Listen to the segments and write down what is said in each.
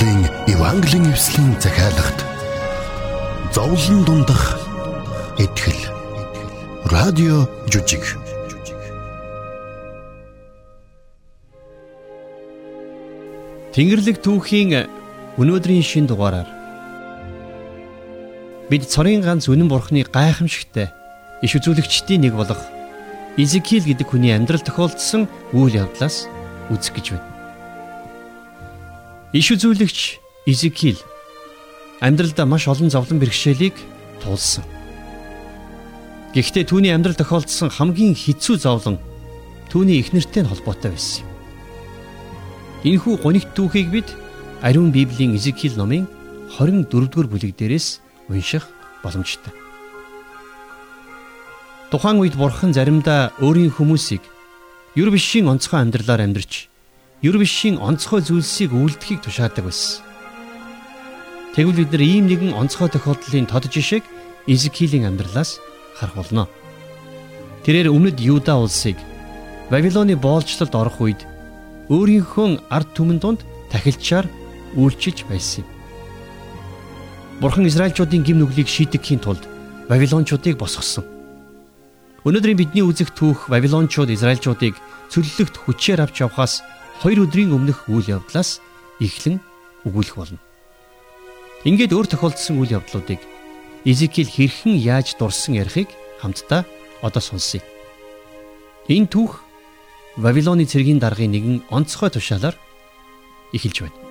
Монголын Евангелийн эвслийн захиалгад зовлон дундах итгэл радио жүжиг Тэнгэрлэг түүхийн өнөөдрийн шин дугаараар бид цорын ганц үнэн бурхны гайхамшигтай иш үзүүлэгчдийн нэг болох Изекиэл гэдэг хүний амьдрал тохиолдсон үйл явдлаас үзэх гэж байна. Иш үзүүлэгч Изекиэл амьдралдаа маш олон зовлон бэрхшээлийг туулсан. Гэхдээ түүний амьдрал тохиолдсон хамгийн хэцүү зовлон түүний эхнэртэй нь холбоотой байсан юм. Энэхүү гонигт түүхийг бид ариун Библийн Изекиэл номын 24-р бүлэг дээрээс унших боломжтой. Тухайн үед бурхан заримдаа өөрийн хүмүүсийг юр бишийн онцгой амьдралаар амьдарч юр бишийн онцгой зүйлсийг үйлдэхийг тушаадаг байсан. Тэгвэл бид нар ийм нэгэн онцгой тохиолдлын тод жишээг Изекилийн амьдралаас харах болно. Тэрээр өмнөд Юда улсыг Вавилоны боолчлолд орох үед өөрийнхөө ард түмэн донд тахилчаар үйлчилж байсан юм. Бурхан Израильчуудын гим нүглийг шийдэхийн тулд Вавилончуудыг босгосон. Өнөөдрийн бидний үзэх түүх Вавилончууд Израильчуудыг цөллөгт хүчээр авч явхаас хоёр өдрийн өмнөх үйл явдлаас эхлэн өгүүлэх болно. Ингээд өөр тохиолдсон үйл явдлуудыг Изекиэл хэрхэн яаж дурсан ярихыг хамтдаа одоо сонсъё. Энэ түүх Вавилоны цэргийн даргын нэгэн онцгой тушаалаар эхэлж байна.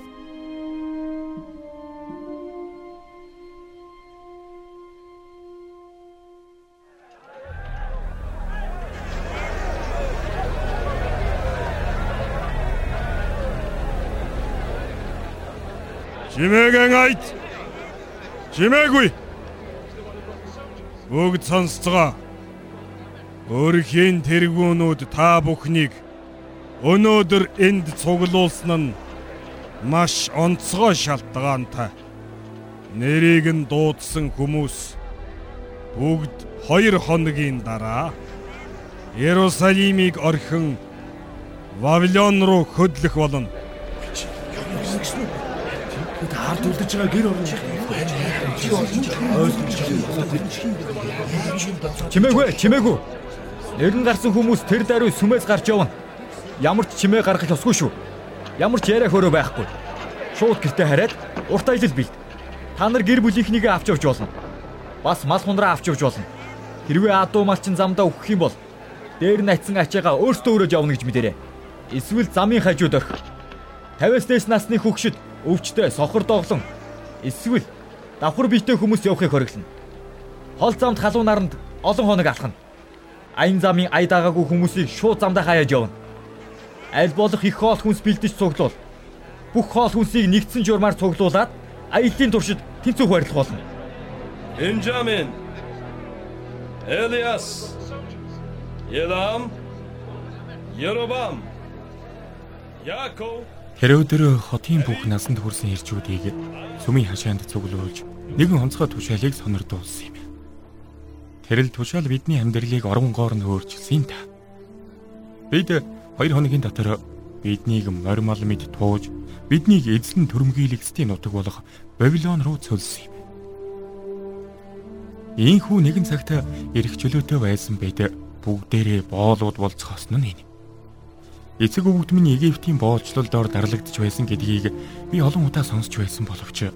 Чимээгэн айд. Чимээгүй. Бүгд сонсцгоо. Өөрхийн тэргүүнүүд та бүхнийг өнөөдөр энд цуглуулсан нь маш онцгой шалтгаантай. Нэрийг нь дуудсан хүмүүс бүгд хоёр хоногийн дараа Иерусалимыг орхин Вавилон руу хөдлөх болно. Бид хард үлдэж байгаа гэр орны Чимээгүй, чимээгүй. Нэрэн гарсан хүмүүс тэр даруй сүмээс гарч явна. Ямар ч чимээ гаргах ёсгүй шүү. Ямар ч яриа хөрөө байхгүй. Шууд гэртээ хараад урт аялал бэлд. Та нар гэр бүлийнхнийгээ авч явж болно. Бас мал хундраа авч явж болно. Хэрвээ адуу малчин замдаа өгөх юм бол дээр нь атсан ачаагаа өөртөө өрөөж явна гэж мэдэрээ. Эсвэл замын хажууд орхи. 50-аас дээш насны хөвгшид өвчтөе сохор доглон эсвэл давхар биетэй хүмүүс явахыг хориглоно. Хол замд халуун наранд олон хоног алхана. Аян замын ая дагаагүй хүмүүсийг шууд замдаа хаяаж явна. Аль болох их хоол хүнс бэлдэж цуглуул. Бүх хоол хүнсийг нэгдсэн журмаар цуглуулад аяллаа туршид тэнцүү байрлах болно. Бенжамин Элиас Елам Яробам Яков Хэрөөдөр хотын бүх насанд хүрсэн ирчүүдийг сүмийн хашаанд цуглуулж нэгэн онцгой тушаалыг сонирдуулсан юм. Тэрэл тушаал бидний амьдралыг оронгоор нь өөрчилсөн та. Бид хоёр хоногийн дотор биднийг мормол мэд тууж биднийг эзлэн төрмгийлэгсдийн нутаг болох Бабилон руу цөлсөн юм. Ийхүү нэгэн цагт эрх чөлөөтэй байсан бид бүгдээрээ боолууд болцохосон нь энэ. Эцэг өвгд минь Египтийн боолчлолдоор дарлагдж байсан гэдгийг би олон удаа сонсч байсан боловч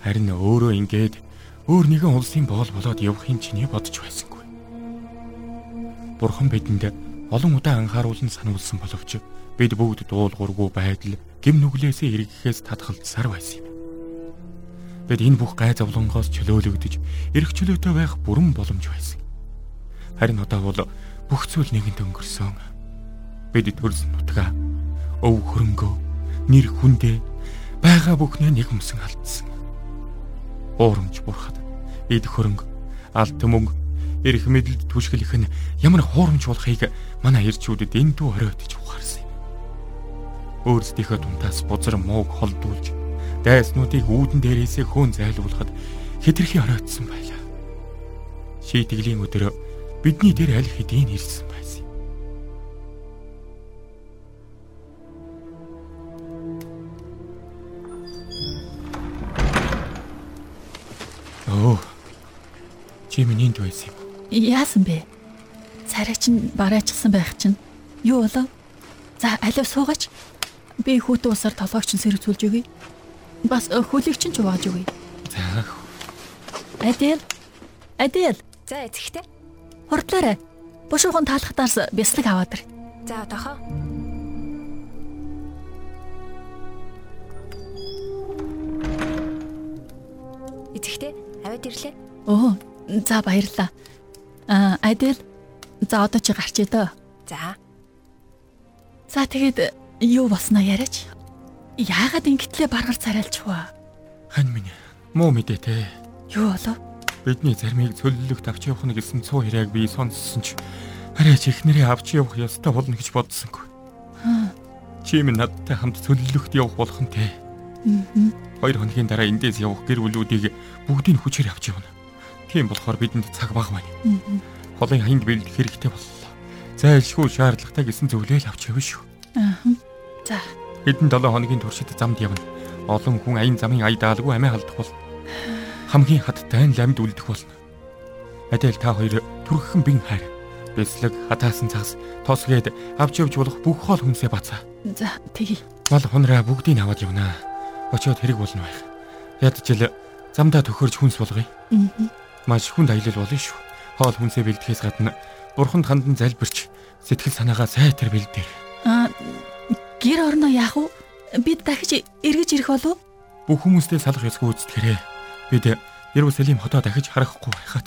харин өөрөө ингээд өөр нэгэн улсын боол болоод явахын чиний бодож байсангүй. Бурхан бидэнд олон удаа анхааруулан сануулсан боловч бид бүгд дуулуургүй байдал гим нүглээсээ эргэхээс татгалзсаар байсан юм. Бид энэ бүх гай зовлонгоос чөлөөлөгдөж эрх чөлөөтэй байх бүрэн боломж байсан. Харин одоо бол бүх зүйл нэгэнт өнгөрсөн бид төрсөн нутгаа өв хөрөнгөө нэр хүндээ байгаа бүхнээ нэг юмсан алдсан. Уурамч бурхад эд хөрөнгө алт мөнгө эрх мэдэлд түшгэлэх нь ямар хуурамч болохыг манай ирчүүдэд энэ дүү оройтж ухаарсан юм. Өөрсдийнхөө тунтаас бузар мууг холдуулж дайснуудыг үүдэн дээрээсээ хөөн зайлуулахад хитрхи оройтсон байлаа. Шийтгэлийн өдөр бидний дээр аль хэдийн ирсэн Өө. Чи минь энд байсан юм. Яасан бэ? Царай чинь барайчсан байх чинь. Юу болов? За алив суугач. Би хүүтэн усаар толгойч нь сэргцүүлж өгье. Бас э, хөлийг чинь чувааж өгье. За. Адил. Адил. За эцэгтэй. Хурдлаарай. Бушуухан таалахтаас бяцлаг аваад ир. За одоохоо. Эцэгтэй аваад ирлээ. Оо, за баярлаа. Аа, Адил. За одоо чи гарч идэ. За. За тэгээд юу болсноо яриач. Яагаад ингэтлээ баргар царайлчихваа? Хань минь муу мэдээ те. Юу болов? Бидний зармийг цөллөгт авч явах нь гэсэн цуу хэрэг би сонссон ч арай ч ихнэрээ авч явах ёстой болно гэж бодсонгүй. Чи минь надтай хамт цөллөгт явах болох нь те. Хоёр хоногийн дараа эндээс явах гэр бүлүүдийг бүгдийг хүчээр авч явна. Тийм болохоор бидэнд цаг баг байна. Холын хаянд бэлдэх хэрэгтэй боллоо. Зайлшгүй шаардлагатай гэсэн зөвлөөл авч явна шүү. Аа. За. Хэдэн 7 хоногийн туршид замд явна. Олон хүн аян замын ая даалгүй амиа халдах бол хамгийн хаттай нь ламд үлдэх болно. Адил та хоёр түргхэн бин хайр. Бэслэг хатаасан цагс тосгээд авч явж болох бүх хоол хүнсээ бацаа. За, тэгье. Мал хунраа бүгдийг аваад явнаа. Очоод хэрэг болно байх. Ядчил замдаа төхөрж хүнс болгоё. Маш хүнд аялал болно шүү. Хоол хүнсээ бэлдэхээс гадна бурханд хандан залбирч сэтгэл санаагаа сайтар бэлдээ. Аа, гэр орноо яах вэ? Бид дахиж эргэж ирэх болов? Бүх хүмүүстэй салах ёсгүй үздэгэрээ. Бид Ерүсалим хотоо дахиж харахгүй байхад.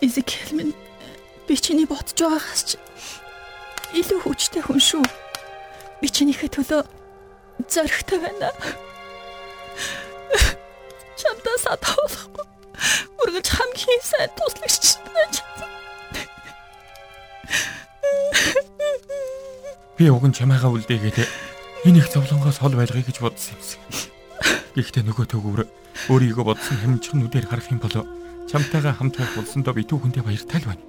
Изекэл минь би чиний бодож байгаагаас ч илүү хүчтэй хүн шүү. Би чинийхээ төлөө зоригтой байна. Чамдаа сатаа болохгүй. Үргэлж хамгийн сайн туслагч байж. Би уг нь чамайгаа үлдээгээд энэ их зовлонгоос хол байлгая гэж бодсон юмсан. Гэхдээ нөгөө төгөөр өөрийгөө бодсон хэмжигнүүдээр харах юм бол чамтайгаа хамт байх болсондоо би түүхэндээ баяртай л байна.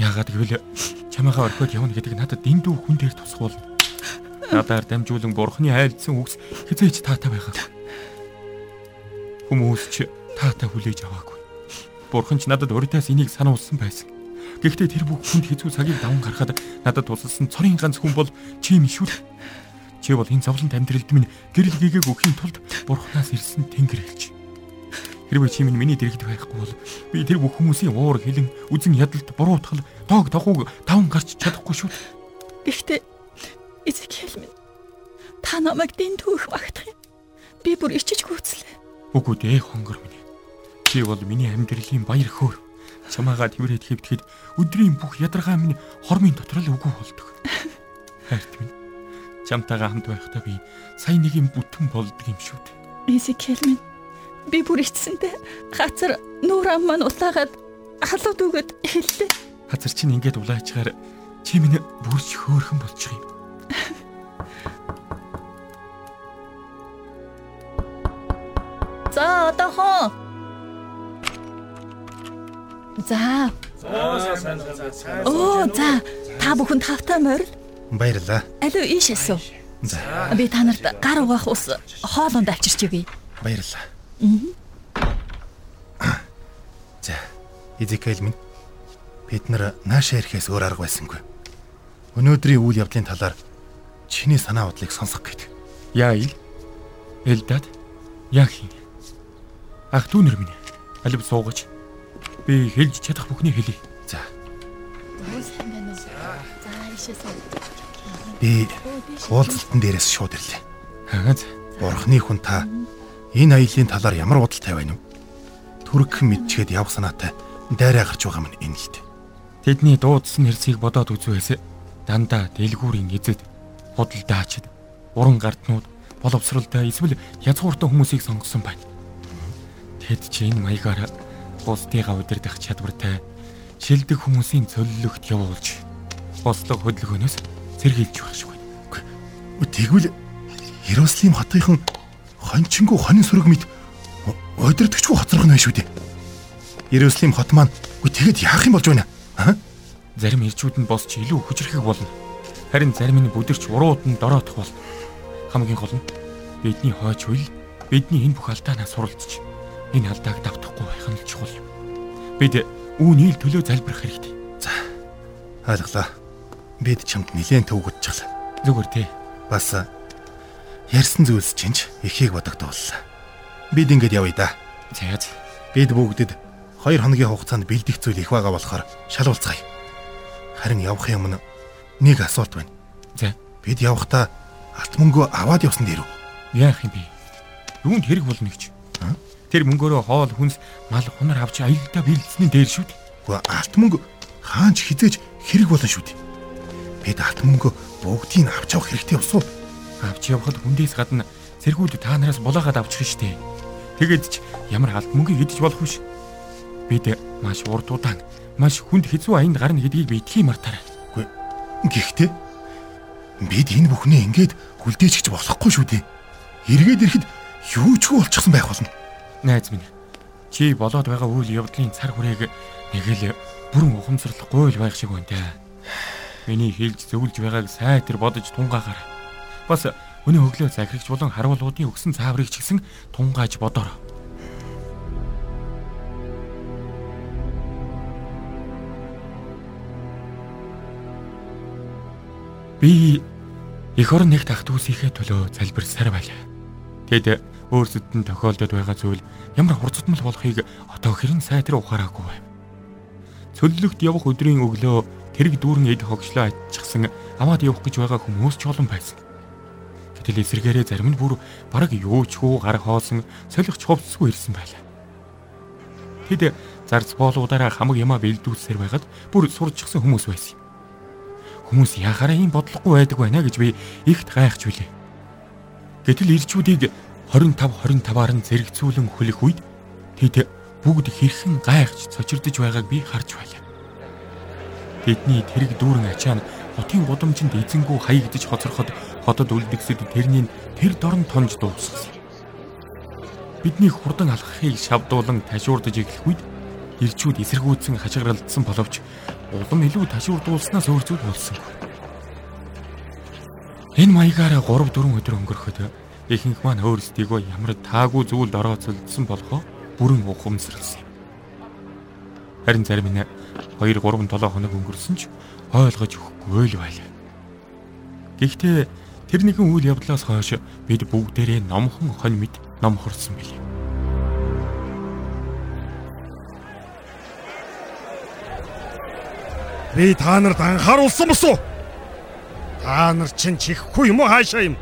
Яагаад гэвэл чамайгаа орхиод явна гэдэг надад дэндүү хүн дээр тусах болно. Надаар дамжуулан бурхны айлдсан үгс хизээч таатай байгаа. Хүмүүс ч таатай хүлээж аваагүй. Бурхан ч надад урьдаас энийг сануулсан байсан. Гэхдээ тэр бүх хүнд хэцүү цагийг даван гаргахад надад тусалсан цорын ганц хүн бол чи юм шүү. Чи бол энэ зовлонт амьдралд минь гэрэл гээгээ өгөхийн тулд бурхнаас ирсэн тэнгэр хэлж. Хэрвээ чи минь миний дэрэгд байхгүй бол би тэр бүх хүмүүсийн уур хилэн үзэн ядалт буруутгал тоог тохуг даван гарч чадахгүй шүү. Гэхдээ Изекэл минь та намайг дэндүү их багтах юм. Би бүр ичиж гүйцлээ. Үгүй дээ хонгор минь. Чи бол миний амьдралын баяр хөөр. Чамаагаа тэрвэрэд хэвтгэхэд өдрийн бүх ядаргаа минь хормын дотор л үгүй болдог. Хайрт минь. Чамтайгаа хамт байхдаа би сая нэг юм бүтэн болдог юм шүү дээ. Изекэл минь би бүр ичсэндээ хацар нүүр ам маань улаагаад халууд өгöd хэллээ. Хазар чинь ингээд улаачаар чи минь бүрч хөөрхөн болчих юм. За одоохон. За. Оо за та бүхэн тавтай морил. Баярлаа. Алив ийш эсв. За, Би та нарт гар угаах ус хоолунд авчирч өгье. баярлаа. За, Изекэл минь бид нар нааша ирэхээс өөр арга байсангүй. Өнөөдрийн үйл явдлын талаар чиний санаа бодлыг сонсох гээд. Яа ил? Элдад яг хин. Ах дүүнэр минь. Алив суугач. Би хэлж чадах бүхнийг хэлье. За, би уулзалтан дээрээс шууд ирлээ. Аа за. Бурхны хүн та энэ аяллийн талаар ямар бодолтой байна вэ? Түргхэн мэдчихэд явах санаатай дайраа гарч байгаа минь энэ л дээ. Тэдний дуудсан хэрсийг бодоод үзвээс дандаа дэлгүүрийн эзэд худалдаачид уран гарднууд боловсралтай эсвэл язгууртай хүмүүсийг сонгосон байна. Тэд чи энэ маягаар бусдыгаа удирдах чадвартай шилдэг хүмүүсийн цөллөгт явуулж бослог хөдөлгөөнөөс сэргийлж байх шиг байна. Тэгвэл Иерусалим хотынхан хончингуу хонин сүрэг мэд удирдахчгүй хоцрох нь шүү дээ. Иерусалим хот маань үгүй тэгэд яах юм болж байна? Зарим ирчүүд нь босч илүү хүчрэхэг болно. Харин зарим нь бүдэрч урууд нь дороотох болно. Хамгийн гол нь Бидний хойч үл бидний энэ бүх алдаанаас суралцж энэ алдааг давтахгүй байх нь чухал. Бид үүнийг төлөө залбирах хэрэгтэй. За. Ойлголоо. Бид чамд нилээн төвгөдчихлаа. Зүгээр тий. Бас ярьсан зүйлс чинч ихийг бодогдууллаа. Бид ингэж явъя да. За. Бид бүгдэд 2 хоногийн хугацаанд бэлдэх зүйл их байгаа болохоор шалуулцгаая. Харин явах юм нь нэг асуулт байна. За. Бид явахдаа алт мөнгөө аваад явсан дээр үү? Яах юм бэ? Юунд хэрэг болно гэж? Тэр мөнгөөрөө хоол хүнс мал хунар авч аюултай бэлдсэний дээр шүү дээ. Гэхдээ алт мөнгө хаанч хизээж хэрэг болно шүү дээ. Бид алт мөнгө бүгдийг авч явах хэрэгтэй усуу. Авч явхад хүндээс гадна цэргүүд та нараас булаагаад авчих штеп. Тэгэд ч ямар алт мөнгөийг идэж болох биш. Бид маш урд удаан маш хүнд хэцүү аянд гарна гэдгийг битгий мартаарай. Гэхдээ бид энэ бүхнээ ингээд хүлдээчихэж болохгүй шүү дээ. Эргээд ирэхэд юу ч болчихсон байх болно. Найз минь. Чи болоод байгаа үйл явдлын цар хүрээг нэг л бүрэн ухамсарлахгүй л байх шиг байна те. Миний хэлж зөвлөж байгааг сайтар бодож тунгаагаар. Бас өнөө өглөө захирагч болон харуулуудын өгсөн цааврыг ч гэсэн тунгааж бодоорой. Би эх орон нэг тахт үсийнхээ төлөө залбирсаар байлаа. Тэд өөрсдөд нь тохиолдод байгаа зүйл ямар хурцтмал болохыг одоо хэрэн сайтар ухаараагүй байв. Цөллөгт явах өдрийн өглөө тэрэг дүүрэн эд хогшлоо аччихсан аваад явах гэж байгаа хүмүүс ч олон байсан. Гэтэл эсэргээрээ зарим нь бүр бараг юу ч хүү гар хоосон солих чувцсгүй ирсэн байлаа. Тэд зарц боолуудаараа хамаг ямаа бэлдүүлсээр байгаад бүр сурчсан хүмүүс байсан юм. Хүмүүс яхаараа ийм бодлохгүй байдаг байна гэж би ихт гайхаж билээ. Гэтэл ирчүүдийг 25 25-аар нь зэрэгцүүлэн хөлөх үед тэд бүгд хэрхэн гайхаж цочирдож байгааг би харж байлаа. Тэдний тэрэг дүүрэн ачаа нь хотын гудамжинд эзэнгүү хаягдж хоцорход хотод үлдгэсэд тэрний тэр дорн тонж дууссан. Бидний хурдан алхахыг шавдуулан ташуурдаж эхлэх үед ирчүүд эсэргүүцэн хашгиралдсан боловч улам илүү ташуурдуулснаас өөр зүйл болсонгүй. Энэ маягаар 3 4 өдөр өнгөрөхөд ихэнх маань өөрсдийгөө ямар таагүй зүйлд орооцолдсон болохоо бүрэн ухамсарлсан. Харин зарим нь 2 3 7 хоног өнгөрсөн ч ойлгож өгөхгүй л байлаа. Гэхдээ тэр нэгэн үйл явдлаас хойш бид бүгдээрээ номхон хонь мэд ном хорсон билээ. Би та нарт анхааруулсан босуу. Та нар чинь чихгүй юм уу хаашаа юм?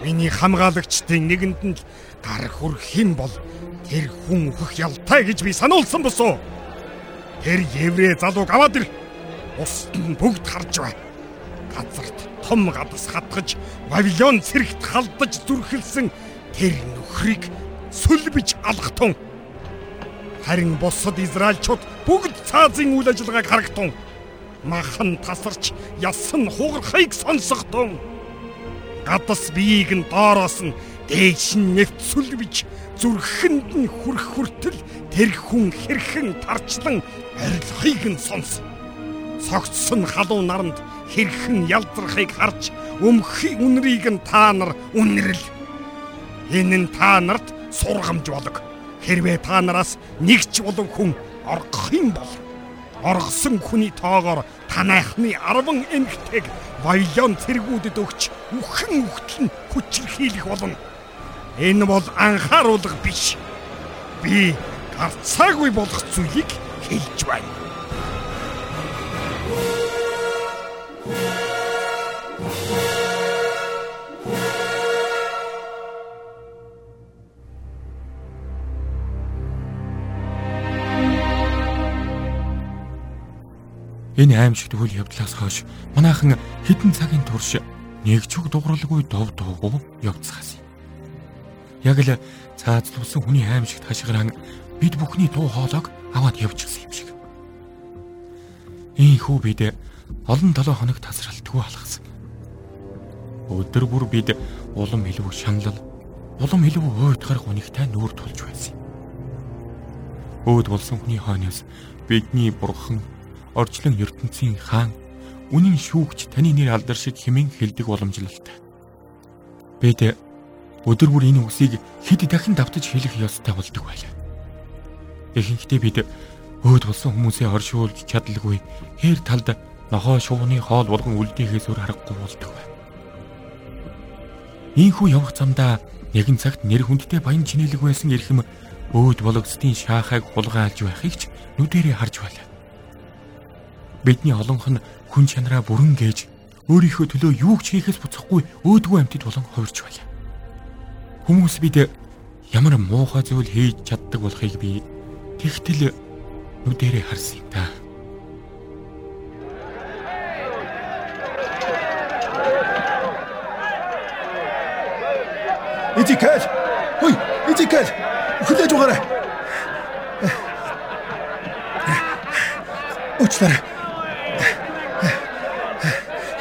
Миний хамгаалагчдын нэгэнд нь гар хүрх юм бол тэр хүн өөх ялтай гэж би сануулсан босуу. Тэр еврей залууг аваад ир. Ус бүгд харж бай. Газарт том гадас хатгаж Вавилон цэрэгт халдаж зүрхэлсэн тэр нөхрийг сүлбэж алгатун. Харин бусад Израильчууд бүгд цаазын үйл ажиллагааг харагтун махан тасарч ясан хугархайг сонсохдон гадас биеийг нь доороос нь дээш нь нэвцүүл бич зүрхэнд нь хүрх хүртэл тэр хүн хэрхэн тарчлан арилхайг нь сонс. Цогцсон халуун наранд хэрхэн ялдрахыг харж өмхий үнрийг нь та нар үнэрл энэ нь та нарт сургамж болог. Хэрвээ та нараас нэг ч болов хүн оргох юм бол оргосон хүний тоогоор танайхны 10 эмгтэйг Вавилон цэргүүдэд өгч үхэн үхтэл нь хүчрхийлэх болно. Энэ бол анхааруулга биш. Би гарцаагүй болох зүйлийг хэлж байна. Энэ аимшигт үйл явдлаас хойш манайхан хідэн цагийн турш нэг ч үг дууралгүй дов дуугүй явцгаас. Яг л цаазлуулсан хүний аимшигт хашгиран бид бүхний дуу хоолойг аваад явчихсан юм шиг. Ийхүү бид олон 7 хоног тасралтгүй алгасан. Өдөр бүр бид улам илүү шаналл, улам илүү уйтгарах үнэгтэй нүүр тулж байсан. Өөд болсон хүний хойноос бидний бурхан орчлон ертөнцийн хаан үнэн шүүгч таны нэр алдар шиг хэмээн хэлдэг боломжлолтой. Бид өдөр бүр энэ үгсийг хэд дахин давтаж хэлэх ёстой болдог байлаа. Ихэнхдээ бид өөд болсон хүмүүсээ оршуулж чадлагүй хээр талд нохоо шувууны хоол болгон үлдэхээс өөр аргагүй болдог байна. Ийхүү явах замдаа нэгэн цагт нэр хүндтэй баян чинэлэг байсан эрхэм өөд бологцтын шаахайг хулгайлж байхыг ч нүдэрээ харж байлаа. Бидний олонх нь хүн чанараа бүрэн гээж өөрийнхөө төлөө юу ч хийхээс буцахгүй өөдгөө амьтад болон хувирч байлаа. Хүмүүс бид ямар муухай зүйл хийж чаддаг болохыг би тэгтэл нүдэрээ харсан юм да. Эзекэл. Хөөе, Эзекэл. Хүлээж угаарай. Уучлаарай.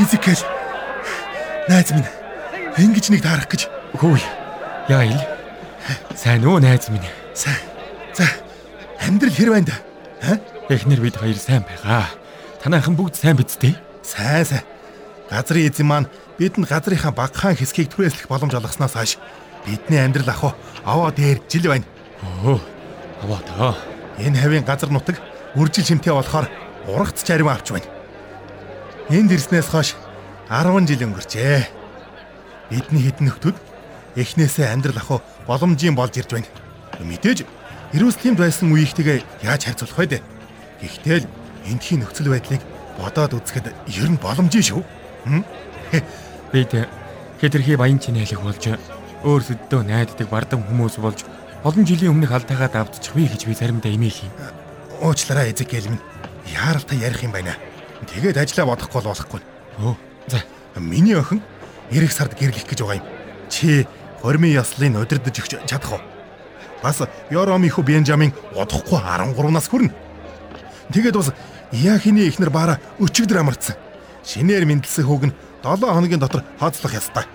Эзекэл. Найз минь. Ингэж нэг таарах гэж. Хөөе. Яа ил. Сайн уу найз минь. Сайн. За. Амьдрал хэр байна да? Аа? Эхнэр бид хоёр сайн байгаа. Танайхан бүгд сайн биз дээ? Сайн сайн. Газрын эзэн маань бидэнд газрынхаа багахан хэсгийг түрээслэх боломж олгосноос хойш бидний амьдрал ах аваа дээр жил байна. Өө. Аваа таа. Энэ хавийн газар нутаг үржил шимтэй болохоор урагц чарим авч байна. Энд ирснээс хойш 10 жил өнгөрчээ. Бидний хэдэн нөхдүүд эхнээсээ амьдрал ах боломжийн болж ирж байна. Мэдээж Иерусалимд байсан үеийнхтэйгээ яаж харьцуулах вэ? Гэхдээ л эндхийн нөхцөл байдлыг бодоод үзэхэд ер нь боломжийн шүү. Бид хэтэрхий баян чинэлэг болж өөр сөддөө найддаг бардам хүмүүс болж олон жилийн өмнөх алдаагаа давтчих вэ гэж би заримдаа эмээх юм. Уучлаарай Эзекэл минь. Яаралтай ярих юм байна. Тэгээд ажиллаа бодохгүй бол болохгүй. Өө. За, миний охин эх сард гэрлэх гэж байгаа юм. Чи хормын яслыг удирдах өгч чадах уу? Бас Ёроми хүү Бенжамин удахгүй 13 нас хүрнэ. Тэгээд бас Яхины ихнэр баараа өчигдөр амарцсан. Шинээр мэдлсэн хүүг нь 7 хоногийн дотор хооцлох ёстой.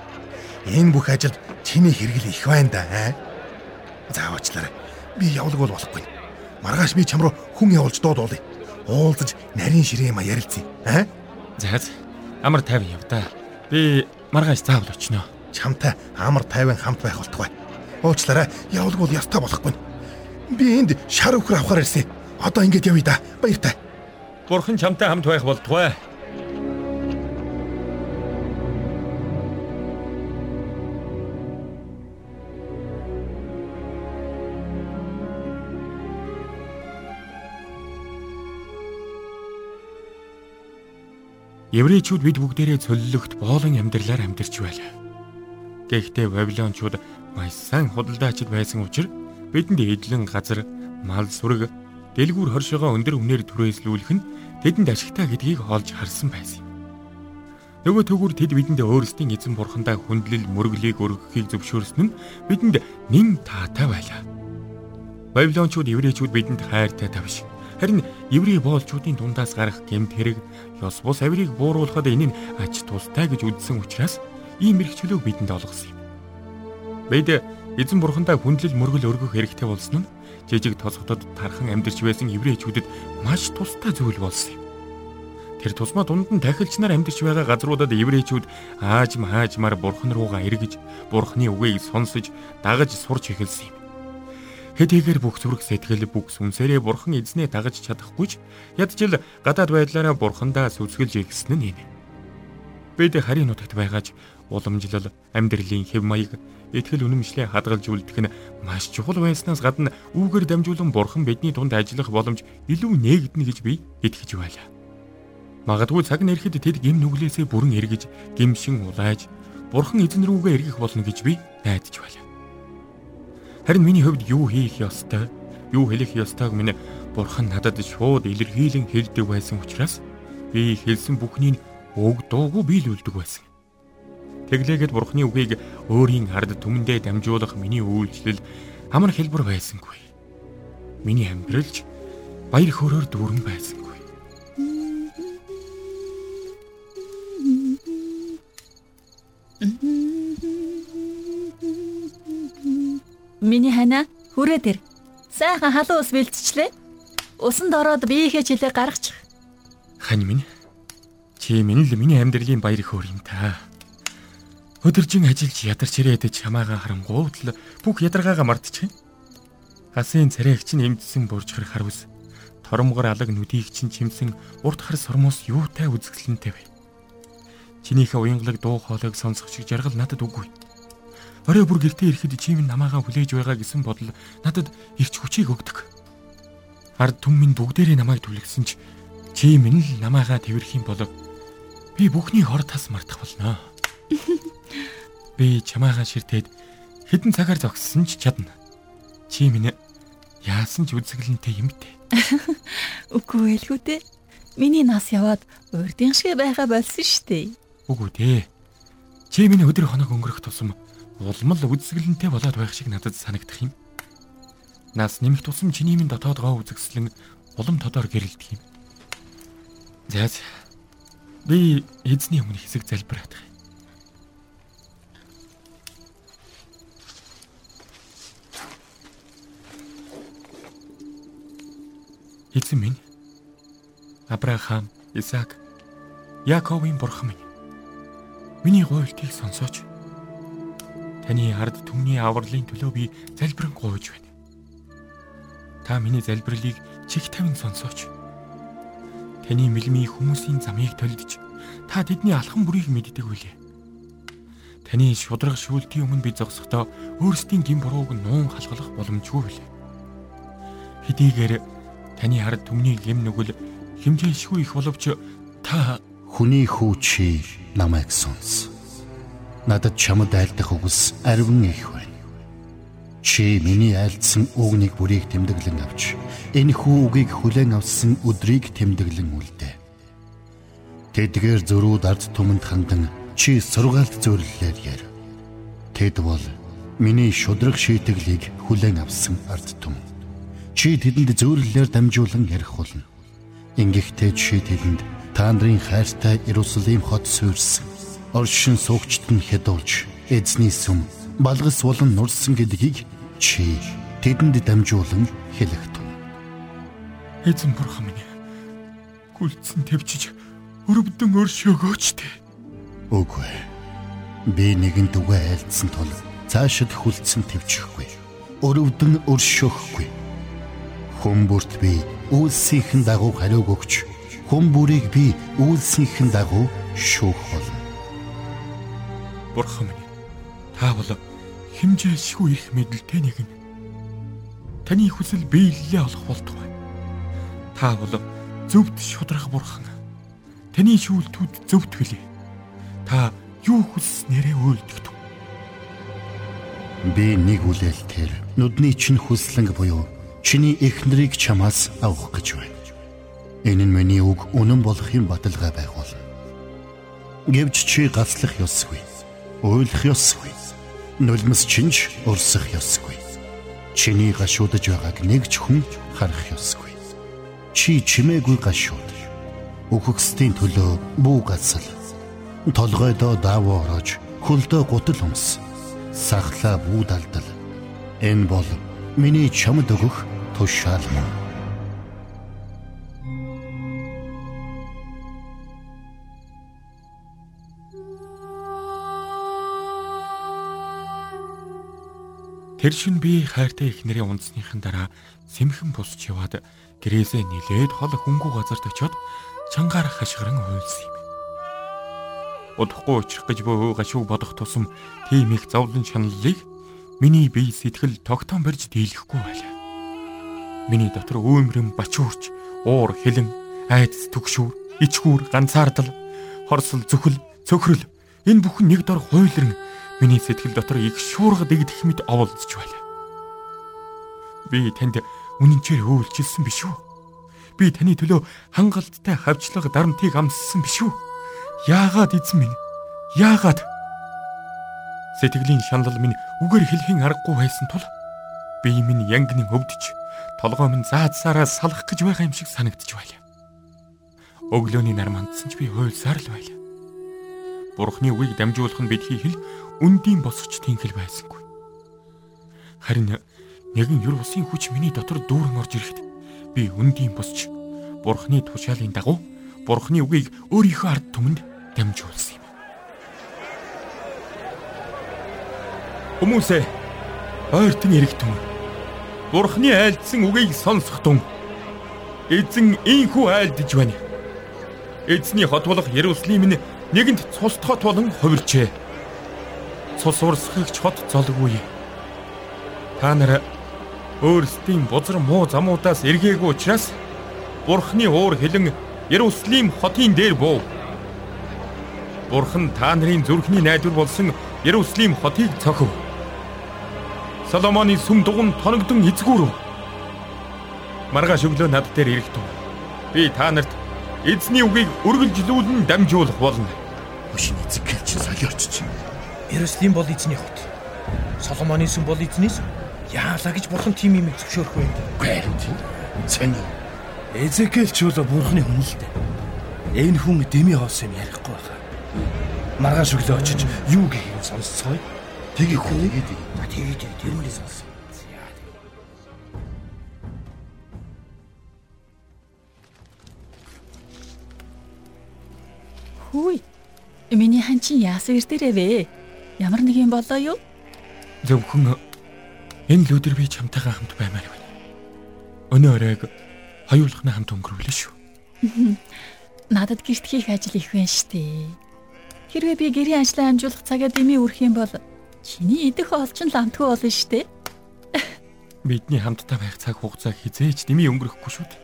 Энэ бүх ажилд чиний хэрэгэл их байна да. За уучлаарай. Би явлаг бол болохгүй. Маргааш би чам руу хүн явуулж дуудуулъя. Уулзаж нарийн ширээ ма ярилцъя. Аа? За амар тайван яв та. Би маргааш заавал очино. Чамтай амар тайван хамт байх болтугай. Уучлаарай. Явлаг бол ястаа болохгүй. Би энд шар өхөр авахар ирсэн. Одоо ингэж явъя да. Баяртай. Бурхан чамтай хамт байх болтугай. Еврейчүүд бид бүгдээрээ цөллөгт боолон амьдралаар амьдарч байлаа. Гэхдээ Вавилончууд баясан худалдаачид байсан учраас бидэнд эдлэн газар, мал сүрэг, дэлгүүр хоршоогоо өндөр үнээр түрээслүүлэх нь тэдэнд ашигтай гэдгийг олж харсан байсан. Нөгөө төгөр тэд бидэнд өөрсдийн эзэн бурхандаа хүндлэл мөрөглийг өргөхийг зөвшөөрсөн нь бидэнд нэн таатай байлаа. Вавилончууд еврейчүүд бидэнд хайртай тавш Харин еврей боолчуудын дундаас гарах гэмт хэрэг ёс бус авирыг бууруулахад энэ нь ач тустай гэж үзсэн учраас ийм мэрэгчлөөг бидэнд олгосон юм. Бид эзэн бурхандаа хүндлэл мөргөл өргөх хэрэгтэй болсон нь жижиг тосгодод тархан амьдарч байсан еврейчүүдэд маш тустай зүйл болсон юм. Тэр тусмаа дунд нь тахилч нар амьдарч байгаа газруудад еврейчүүд аажм хаажмаар бурхан руугаа эргэж бурханы үгийг сонсож дагаж сурч эхэлсэн юм. Хэдийгээр бүх зүрх сэтгэл бүх сүнсээрээ бурхан эзнээ дагаж чадахгүй ч ядчил гадаад байдлаараа бурхандаа сүсгэлж ирсэн нь энэ. Бид харийн нутагт байгаач уламжлал, амьдралын хэв маяг, итгэл үнэмшлээ хадгалж үлдэх нь маш чухал байснаас гадна үүгээр дамжуулан бурхан бидний дунд ажиллах боломж илүү нээгдэнэ гэж би итгэж байлаа. Магадгүй цаг нэрэхэд тэд гим нүглээсээ бүрэн эргэж, гимшин улааж, бурхан эзэн рүүгээ эргэх болно гэж би найдаж байлаа. Харин миний хувьд юу хийх ёстой, юу хэлэх ёстойг минь бурхан надад шууд илэрхийлэн хэлдэг байсан учраас би хэлсэн бүхнийг өг дуугүй биелүүлдэг байсан. Тэглээгээд бурхны үгийг өөрийн ард түмэндээ дамжуулах миний үйлчлэл амар хэлбэр байсангүй. Миний амьдралж баяр хөөрөөр дүүрэн байсангүй. Хана хүрээ дээр. Сайхан халуун ус бэлтчлээ. Усанд ороод биеийнхээ жилээ гаргачих. Хань минь. Чи минь л миний амьдралын баяр хөөр юм та. Өдөржин ажиллаж ядарч ирээд чамаагаа харангуут л бүх ядаргаагаа мартчих. Хасын царайг чинь эмдсэн буржхар харуус. Торомгор алаг нүдийг чинь чимсэн урт хар сормоос юутай үзэсгэлэнтэй бай. Чинийхээ уянгалаг дуу хоолойг сонсох шиг жаргал надад үгүй. Орой бүр гэртээ ирэхэд чи минь намаагаа хүлээж байгаа гэсэн бодол надад ирч хүчийг өгдөг. Ард түмэн бүгдээрээ намайг түлхсэн ч чи минь л намаагаа тэрх юм болов. Би бүхний хор тас мартах болно. Би чамаагаа ширтээд хэдэн цагаар зогссон ч чадна. Чи минь яасан ч үзэглэнтэй юм бэ? Үгүй элгүү дээ. Миний нас яваад урдын шиг байха болсон штэ. Үгүй дээ. Чи миний өдөр хоног өнгөрөх тусам улмал үзэглэнтэй болоод байх шиг надад санагдах юм. Нас нэмэх тусам чиний минь дотоод гоо үзэгслэн улам тодор гэрэлдэх юм. За би эзний өмнө хэсэг залбираад байгаа. Эзэн минь Авраам, Исаак, Яаковын бурхан минь. Миний гуйлтыг сонсооч. Таны ард түмний авралын төлөө би залбирэн гуйж байна. Та миний залбирлыг чих тавин сонсооч. Таны мэлмий хүмүүсийн замыг төлдөж та тэдний алхан бүрийг мэддэг үлээ. Таны шудраг шүүлтийн өмнө би зогсохдоо өөрсдийн гин бурууг нуун халгалах боломжгүй билээ. Хэдийгээр Таны хард түмний гэм нүгэл хэмжээшгүй их боловч та хүний хүү чи намайг сонс. Надад чамд айлдах үгс ариван их байна. Чи миний айлдсан үгнийг бүрийг тэмдэглэн авч энэ хүү үгийг хүлээн авсан өдрийг тэмдэглэн үлдээ. Тэдгээр зөрүүд ард түмэнд хандан чи сургаалт зөвлөлөөр яар. Тэд бол миний шудраг шийтгэлийг хүлээн авсан ард түмэн чи тэдэнд зөөрлөлөөр дамжуулан ярих болно. Ингэхдээ чи тэдэнд та нарын хайртай Иерусалим хот суурьсан оршин суугчд нь хядуулж эзний сүм балгас болон нурсан гэдгийг чи тэдэнд дамжуулан хэлэх тун. Эзэн бурхан минь гүлцэн төвчж өрөвдөн өршөөгөөч тээ. Үгүй. Би нэгэн дүгэ айлдсан тул цаашид хүлцэн төвчихгүй. Өрөвдөн өршөөхгүй Хүн бүрт би үйлсийнхэн дагуу хариуг өгч хүн бүрийг би үйлсийнхэн дагуу шүүх болно. Бурхан минь та бол хэмжээшгүй их мэдлэлтэй нэг нь. Таны хүсэл биелэлээ олох болтугай. Та бол зөвд шудрах бурхан. Таны шүүлтүүд зөвд билээ. Та юу хүсснээрээ үйлдэгдэв. Би нэг үлээлтээр нүдний чинь хүслэнг буюу чиний эхнэрийг чамаас авах гэж байна. Энэ нь миний үг үнэн болохын баталгаа байх бол. Гэвч чи гаслах ёсгүй. Уйлах ёсгүй. Нулимс чинж урсах ёсгүй. Чиний гашуудж байгааг нэг ч хүн харах ёсгүй. Чи чимээгүй гашууд. Үхэгсдийн төлөө бүү гацал. Толгойдоо даавуу ороож хөлдөө гутал өмс. Сахлаа бүү далдал. Энэ бол миний чамд өгөх тушаал мөн. Тэр шин би хайртай их нэрийн унцныхын дараа сэмхэн бусч яваад гэрээсээ нилээд хол хөнгүү газарт очиод чангаар хашгиран уйлсан юм. Удахгүй очих гэж бөө гашуу бодох тусам тийм их зовлон шаналлыг Миний бие сэтгэл тогтоон барьж дийлэхгүй байлаа. Миний дотор үүмрэм бачуурч, уур хилэн, айдас түгшүүр, ичгүүр, ганцаардал, хорсол зүхэл, цөхрөл энэ бүхэн нэг дор хуйлран миний сэтгэл дотор их шуурга дэгдэх мэт оволдож байлаа. Би танд үнэнчээр өөлжилсэн биш үү? Би таны төлөө хангалттай хавчлага дарамтыг амссан биш үү? Яагаад эзэн минь? Яагаад? Сэтгэлийн шанал минь үгээр хэлхийн аргагүй байсан тул бие минь янгны өвдөж толгой минь заадсараа салах гэж байгаа юм шиг санагдчих байлаа. Өглөөний нар мандсан ч би хуйлсаар л байлаа. Бурхны үгийг дамжуулах нь бидхий хэл үндийн босгоч тэнхэл байсангүй. Харин нэгэн юр усын хүч миний дотор дүүрэн орж ирэхэд би үндийн босч Бурхны тушаалын дагуу Бурхны үгийг өөрийнхөө ард түмэнд дамжуулсан юм. Хүмүүсээ ойртон эргэтэн. Бурхны айлдсан үгийг сонсох тун. Эзэн ийхүү айлдж байна. Эзний хот болох Иерусалим нь нэгэнт цус хот болон хувирчээ. Цус урсгагч хот золгүй. Та нар өөрсдийн бузар муу замуудаас эргээгүй учраас Бурхны уур хилэн Иерусалим хотын дээр буув. Бурхан та нарын зүрхний найдвар болсон Иерусалим хотыг цохив. Соломоны сүм дугуйн тоногдсон эзгүүрв. Маргааш өглөө над дээр ирэх тун. Би та нарт эзний үгийг үргэлжлүүлэн дамжуулах болно. Өшин эзэг гэлч солиорч чи. Иерусалим бол эзний хот. Соломоны сүм бол эзнээс яалаа гэж бурхан тийм юм зөвшөөрөх вэ? Харин тийм. Цэний Эзекэл ч бол бурхны хүн л дээ. Энэ хүн дэми хоос юм ярихгүй байхаа. Маргааш өглөө очиж юу гэхийг сонсцгоё. тгийг хүн нэгэд. За тэгээ тэгээ тэр мөрийг сонс. Хүй. Миний хан чи яасан ирдэрээ вэ? Ямар нэг юм болоо юу? Зөвхөн энэ л өдөр би чамтайгаа хамт баймаар байна. Өнөө оройг хоёулахна хамт өнгөрүүлээ шүү. Надад гэрт хийх ажил их байна штэ. Хэрвээ би гэрийн ажлаа амжуулах цагаа дэмий үрэх юм бол чиний идэх олчин ламтгүй болно штэ. Бидний хамтдаа байх цаг хугацаа хизээж дэмий өнгөрөхгүй шүү дээ.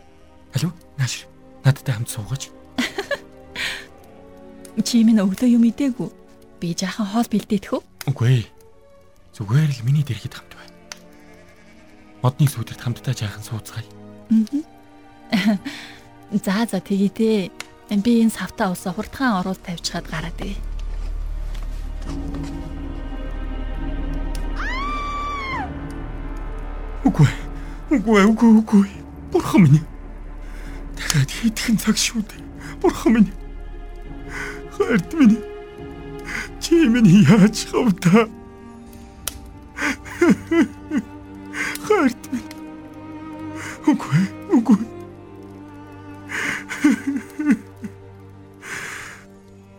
Алуу, нааш. Надтай хамт суугаач. Чи минь өглөө юм идээгүй. Би жаахан хоол бэлдээдэх үү? Үгүй ээ. Зүгээр л миний дэргэд хамт бай. Модны сүйдэрт хамтдаа жаахан сууцгаая. За за тэгье дээ. Би энэ савтаа усаа хурдхан оруулж тавьчихад гараад ий. Үгүй. Үгүй, үгүй, үгүй. Бурхан минь. Дахиад хийдхэн цаг шүү дээ. Бурхан минь. Хайрт минь. Чи минь яаж хавта? Хайрт минь. Үгүй, үгүй.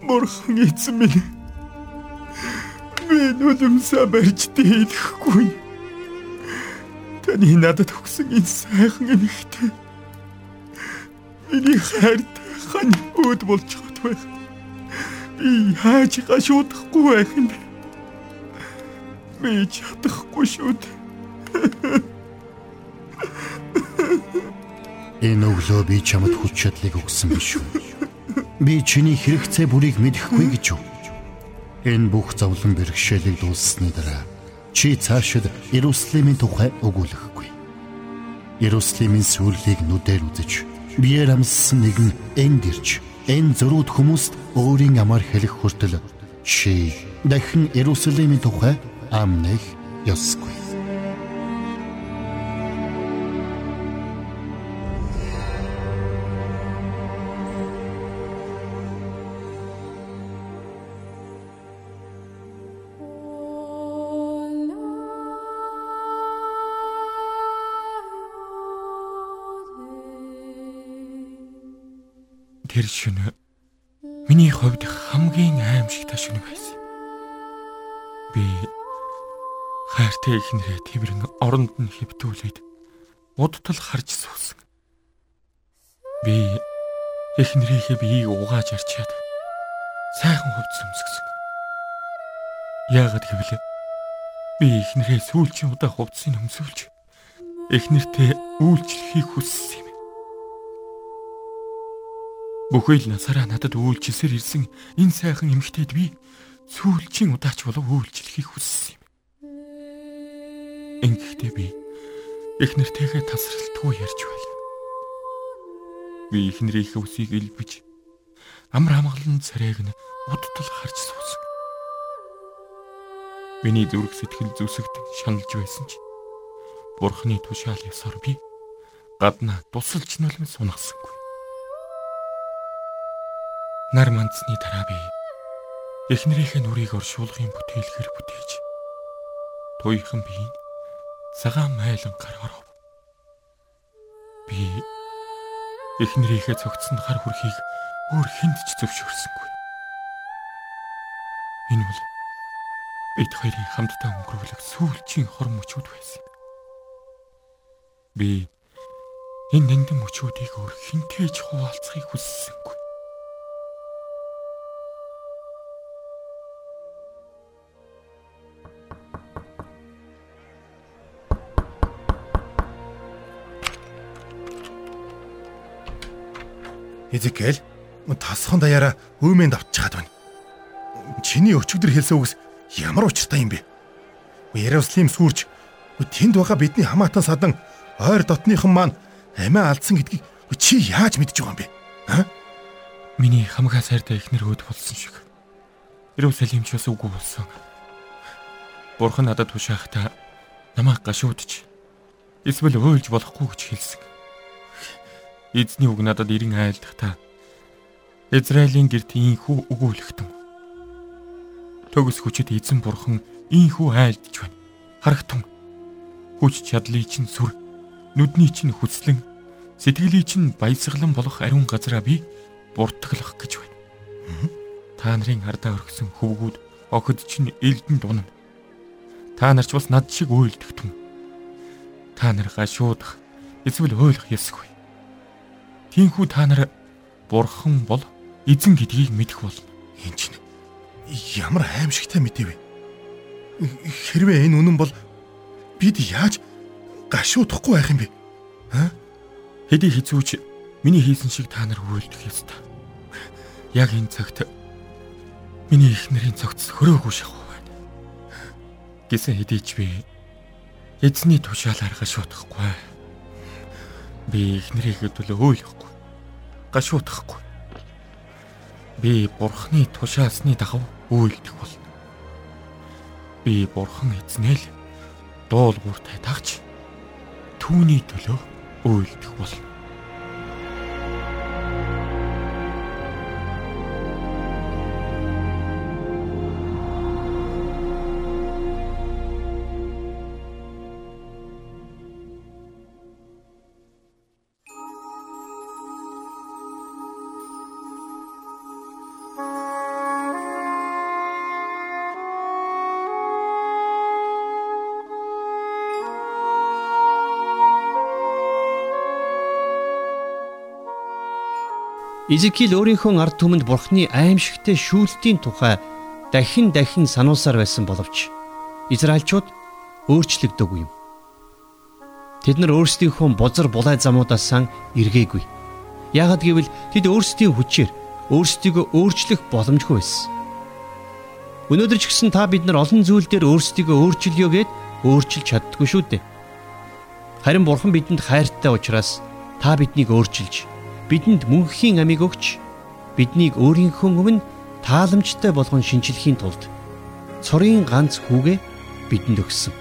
Бурхан эзэн минь. Би нүлэмсэ барьж дээхгүй. Таны надад өгсөн энэ сайхан эмэгтэй. Миний хайрт хань өөд болж хот байх. Би яаж гашуудахгүй байх бэ? Би чадахгүй шүү дээ. Энэ өглөө би чамд хүч чадлыг өгсөн биш үү? Би чиний хэрэгцээ бүрийг мэдэхгүй гэж юу? Энэ бүх зовлон бэрхшээлийг дууссны дараа чи цаашид Иерусалимийн тухай өгүүлэхгүй. Иерусалимийн сүрлийг нүдээр үзэж биеэр амссан нэгэн энд ирж энэ зөрүүд хүмүүст өөрийн амар хэлэх хүртэл чи дахин Иерусалимийн тухай амнах ёсгүй. Тэр шөнө миний хувьд хамгийн аимшигтай шөнө байсан. Би хайртай ихнэрээ тэрэн оронд нь хэвтүүлээд удтал харж суусан. Би ихнэрийнхээ биеийг угааж арчаад сайхан хувц өмсгсөн. Яагаад гэвэл би ихнэрээ сүүлчийн удаа хувцсыг өмсүүлж ихнэртэй үйлчлэхийг хүссэн юм. Бүхий л насаараа надад үйлчилсээр ирсэн энэ сайхан эмэгтэйд би сүүлчийн удаач болов үйлчлэхийг хүссэн юм. Ингэхдээ би их нэртэйгээ тасралтгүй ярьж байл. Би их нэрийнхээ үсийг илбэж амар хамгаалан царайг нь удтал харж суусан. Миний зүрх сэтгэл зүсэгдэн шаналж байсан ч Бурхны тушаал ёсоор би гаднаа тусалж нулимс сунагсангүй. Нар мандсны дараа би эхнэрийнхээ нүрийг оршуулгын бүтээлгээр бүтээж туйхан биеийг цагаан майлан гаргарав. Би эхнэрийнхээ цогцсонд гар хүрхийг өөр хүнд ч зөвшөөрсөнгүй. Энэ бол бид хоёрын хамтдаа өнгөрүүлэх сүүлчийн хор мөчүүд байсан. Би энэ нандин мөчүүдийг өөр хинтээж хуваалцахыг хүссэнгүй. Эзекэл тасхан даяараа өөмөнд авчгаад байна. Чиний өчигдөр хэлсэн үгс ямар учиртай юм бэ? Иерусалим сүрж тэнд байгаа бидний хамаатан садан ойр дотныхан маань амиа алдсан гэдгийг чи яаж мэдж байгаа юм бэ? Аа? Миний хамгаа сайртай ихнэр өөд болсон шиг. Иерусалим ч бас үгүй болсон. Бурхан надад тушаахта намайг гашуудж эсвэл уйлж болохгүй гэж хэлсэн. Эзний үг надад ирэн айлдахдаа Израилийн герт ийхүү өгүүлэхтэн. Төгс хүчит эзэн бурхан ийхүү айлдж байна. Харагтун. Хүч чадлыг чинь сүр, нүдний чинь хүслэн, сэтгэлийн чинь баясгалан болох ариун газараа би буртаглах гэж байна. Та нарын ардаа өргсөн хөвгүүд охид чинь элдэн дунана. Та нарч бас над шиг уйлдэгтэн. Та нар гашуудах эсвэл ойлгох ёсгүй. Тинхүү та нар бурхан бол эзэн гэдгийг мэдэх болно. Энэ чинь ямар аимшигтай мэдээ вэ? Хэрвээ энэ үнэн бол бид яаж гашуудахгүй байх юм бэ? Аа? Хэдий хизүүч миний хийсэн шиг та нар үйлдэх ёстой. Яг энэ цагт миний их нарын цогц хөрөөгүй шахав байна. Гэсэн хэдийч би эзний тушаалаар гашуудахгүй. Би их нарыг төлөө өөлөхгүй гашуудахгүй. Би бурхны тушаасны дагав үйлдэх болно. Би бурхан эзнэл дуулууртай тагч түүний төлөө үйлдэх болно. Изекил өөрийнхөө ард түмэнд бурхны аимшигтэй шүүлтийн тухай дахин дахин сануулсаар байсан боловч Израильчууд өөрчлөгдөөгүй юм. Тэд нар өөрсдийнхөө бузар булай замуудаас сан эргээгүй. Яагад гэвэл тэд өөрсдийн хүчээр өөрсдийгөө өөрчлөх боломжгүй байсан. Өнөөдөр ч гэсэн та бид нар олон зүйл дээр өөрсдийгөө өөрчилё гэд өөрчилж чаддгүй шүү дээ. Харин бурхан бидэнд хайртай учраас та биднийг өөрчилж бидэнд мөнхийн амийг өгч биднийг өөрийнхөө өмнө тааламжтай болгон шинчлэхийн тулд цорын ганц хүүгээ бидэнд өгсөн.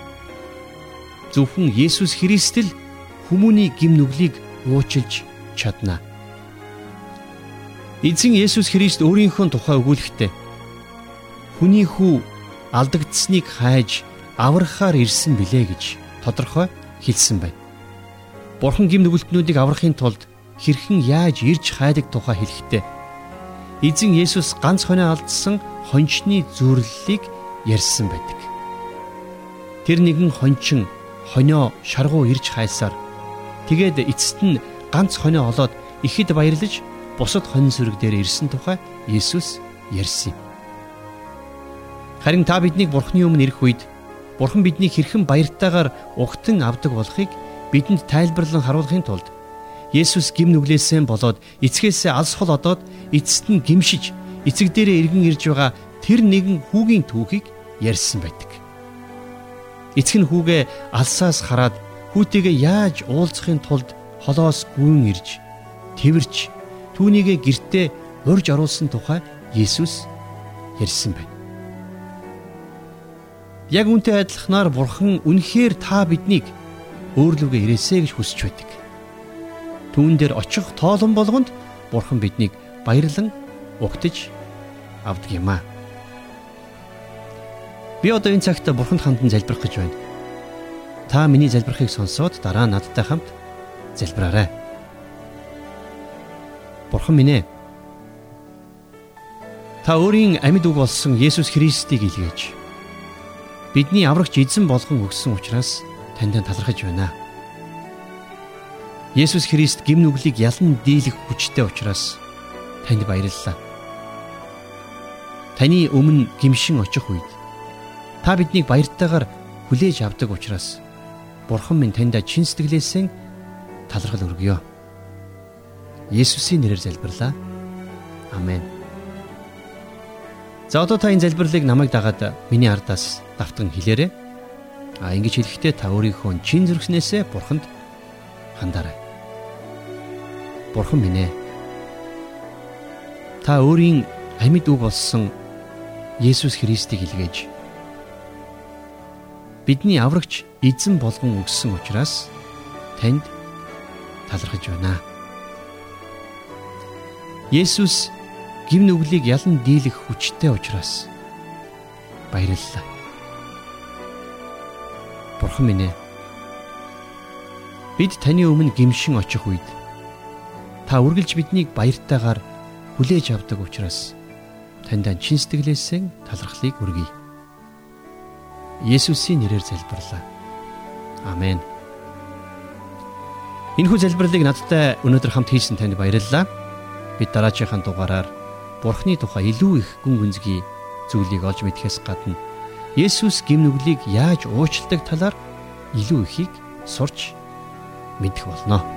Зөвхөн Есүс Христ л хүмүүний гим нүглийг уучилж чадна. Эзэн Есүс Христ өөрийнхөө тухай өгүүлэхдээ хүний хүү алдагдсныг хайж аврахаар ирсэн билээ гэж тодорхой хэлсэн байна. Бурхан гим нүгэлтнүүдийг аврахын тулд хэрхэн яаж ирж хайдаг тухай хэлэхдээ эзэн Есүс ганц хонио алдсан хончны зүрлэлийг ярьсан байдаг. Тэр нэгэн хончин хонио шаргуу ирж хайсаар тэгээд эцэст нь ганц хонио олоод ихэд баярлаж бусад хонь сүрэг дээр ирсэн тухай Есүс ярьсан юм. Харин та биднийг Бурхны өмнө ирэх үед Бурхан биднийг хэрхэн баяртайгаар угтан авдаг болохыг бидэнд тайлбарлан харуулахын тулд Есүс гим нүглээсээ болоод эцгээсээ алс хол одоод эцэст нь гимшиж эцэг дээрээ эргэн ирж байгаа тэр нэгэн хүүгийн түүхийг ярьсан байдаг. Эцэг нь хүүгээ алсаас хараад хүүтэйгээ яаж уулзахын тулд холоос гүн ирж тэрч түүнийгээ гертээ урьж оруулсан тухай Есүс ярьсан байна. Яг үнтэй адилханаар Бурхан үнэхээр та биднийг өөрлөгөө ирээсэ гэж хүсэж байдаг түүн дээр очих тоолон болгонд Бурхан биднийг баярлан угтаж авдаг юм аа. Би одоо энэ цагт Бурханд хандан залбирах гэж байна. Та миний залбирахыг сонсоод дараа надтай хамт залбираарай. Бурхан минь ээ. Та өөрийн амьд үг болсон Есүс Христийг илгээж Бидний аврагч эзэн болгон өгсөн учраас танд талархаж байна. Есүс Христ гим нүглийг ялан дийлэх хүчтэй учраас танд баярлалаа. Таны өмнө гимшин очих үед та биднийг баяртайгаар хүлээж авдаг учраас Бурхан минь таньда чин сэтгэлээсээ талархал өргөё. Есүсийн нэрээр залбирлаа. Амен. За одоо та энэ залбирлыг намайг дагаад миний ардаас давтан хэлээрэй. А ингэж хэлэхдээ та өөрийнхөө чин зүрхнээсээ Бурханд хандаарай. Бурхан минь ээ. Та өөрийн амьд үг болсон Есүс Христийг илгээж бидний аврагч эзэн болгон өгсөн учраас танд талархаж байна. Есүс гим нүглийг ялан дийлэх хүчтэй учраас баярлалаа. Бурхан минь ээ. Бид таны өмнө гимшин очих үед та үргэлж биднийг баяртайгаар хүлээж авдаг учраас таньд чин сэтгэлээсээ талархлыг өргөе. Есүсийн нэрээр залбирлаа. Амен. Энэхүү залбирлыг надтай өнөөдөр хамт хийсэн танд баярлалаа. Бид дараачихан дугаараар Бурхны тухай илүү их гүн гүнзгий зүйлийг олж мэдхээс гадна Есүс гимнүглийг яаж уучладаг талаар илүү ихийг сурч мэдэх болно.